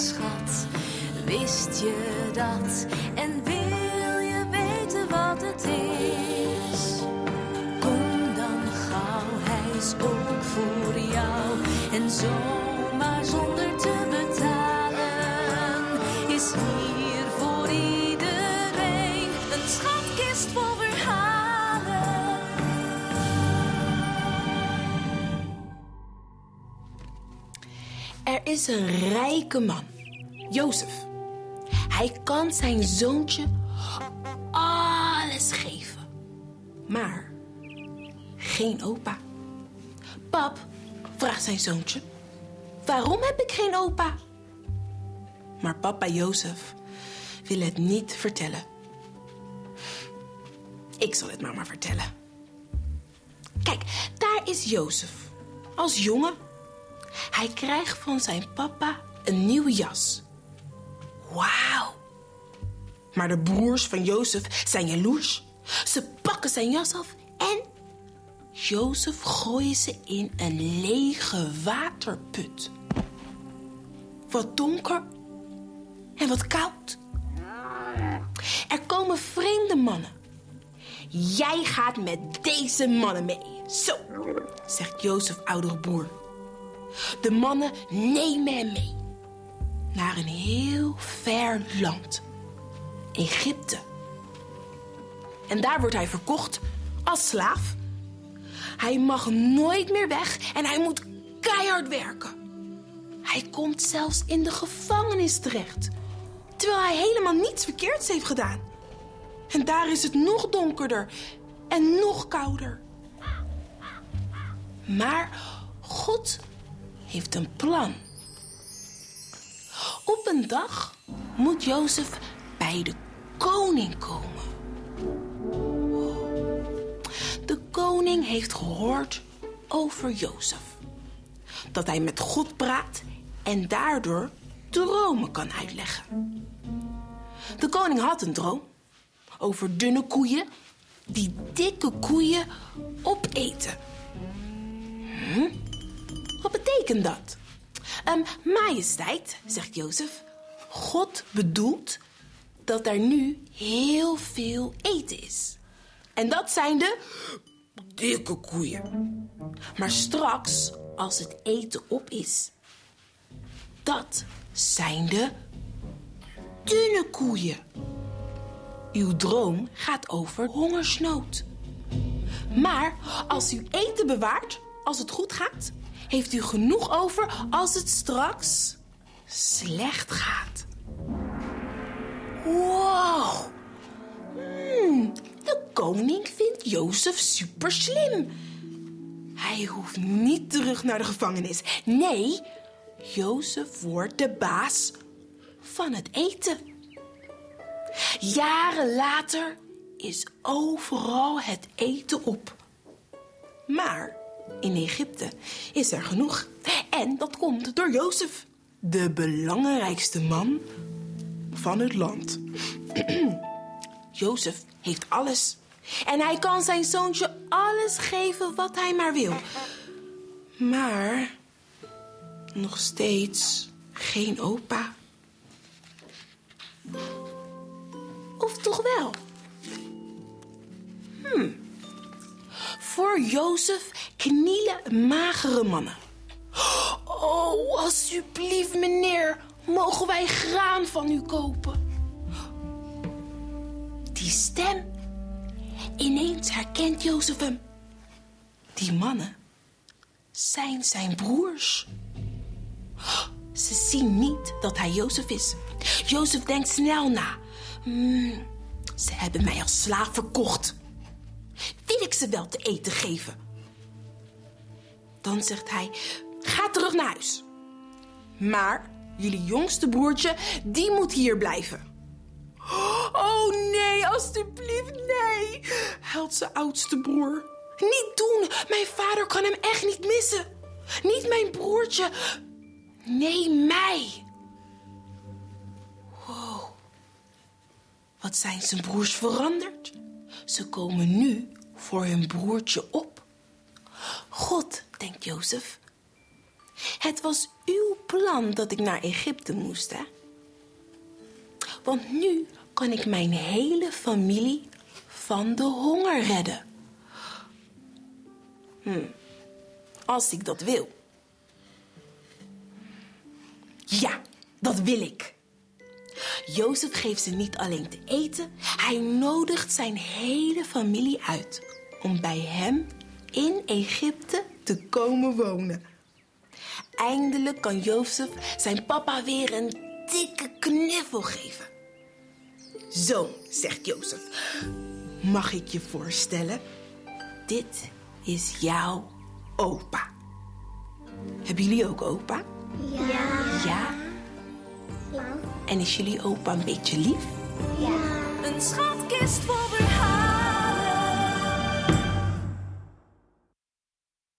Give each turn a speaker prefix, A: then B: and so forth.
A: schat, wist je dat? En wil je weten wat het is? Kom dan gauw, hij is ook voor jou. En zomaar zonder te betalen is hier
B: Er is een rijke man, Jozef. Hij kan zijn zoontje alles geven, maar geen opa. Pap, vraagt zijn zoontje, waarom heb ik geen opa? Maar papa Jozef wil het niet vertellen. Ik zal het maar vertellen. Kijk, daar is Jozef, als jongen hij krijgt van zijn papa een nieuwe jas. Wauw. Maar de broers van Jozef zijn jaloers. Ze pakken zijn jas af en Jozef gooien ze in een lege waterput. Wat donker en wat koud. Er komen vreemde mannen. Jij gaat met deze mannen mee. Zo, zegt Jozef oudere broer. De mannen nemen hem mee naar een heel ver land, Egypte. En daar wordt hij verkocht als slaaf. Hij mag nooit meer weg en hij moet keihard werken. Hij komt zelfs in de gevangenis terecht, terwijl hij helemaal niets verkeerds heeft gedaan. En daar is het nog donkerder en nog kouder. Maar God heeft een plan. Op een dag moet Jozef bij de koning komen. De koning heeft gehoord over Jozef. Dat hij met God praat en daardoor dromen kan uitleggen. De koning had een droom over dunne koeien die dikke koeien opeten. Hm? Wat betekent dat? Um, majesteit, zegt Jozef, God bedoelt dat er nu heel veel eten is. En dat zijn de dikke koeien. Maar straks, als het eten op is, dat zijn de dunne koeien. Uw droom gaat over hongersnood. Maar als u eten bewaart, als het goed gaat, heeft u genoeg over als het straks slecht gaat. Wow! Hmm, de koning vindt Jozef super slim. Hij hoeft niet terug naar de gevangenis. Nee, Jozef wordt de baas van het eten. Jaren later is overal het eten op. Maar in Egypte is er genoeg. En dat komt door Jozef, de belangrijkste man van het land. Jozef heeft alles. En hij kan zijn zoontje alles geven wat hij maar wil. Maar nog steeds geen opa. Of toch wel? Hm. Voor Jozef knielen magere mannen. Oh, alsjeblieft, meneer, mogen wij graan van u kopen? Die stem. Ineens herkent Jozef hem. Die mannen zijn zijn broers. Ze zien niet dat hij Jozef is. Jozef denkt snel na. Hmm, ze hebben mij als slaaf verkocht. Wil ik ze wel te eten geven? Dan zegt hij: Ga terug naar huis. Maar jullie jongste broertje, die moet hier blijven. Oh nee, alstublieft, nee, huilt zijn oudste broer. Niet doen, mijn vader kan hem echt niet missen. Niet mijn broertje, nee, mij. Wow, wat zijn zijn broers veranderd? Ze komen nu voor hun broertje op. God, denkt Jozef. Het was uw plan dat ik naar Egypte moest, hè? Want nu kan ik mijn hele familie van de honger redden. Hm. Als ik dat wil. Ja, dat wil ik. Jozef geeft ze niet alleen te eten, hij nodigt zijn hele familie uit om bij hem in Egypte te komen wonen. Eindelijk kan Jozef zijn papa weer een dikke knuffel geven. Zo, zegt Jozef, mag ik je voorstellen? Dit is jouw opa. Hebben jullie ook opa?
C: Ja.
B: Ja? En is jullie opa een beetje lief?
C: Ja.
A: Een schatkist vol verhalen.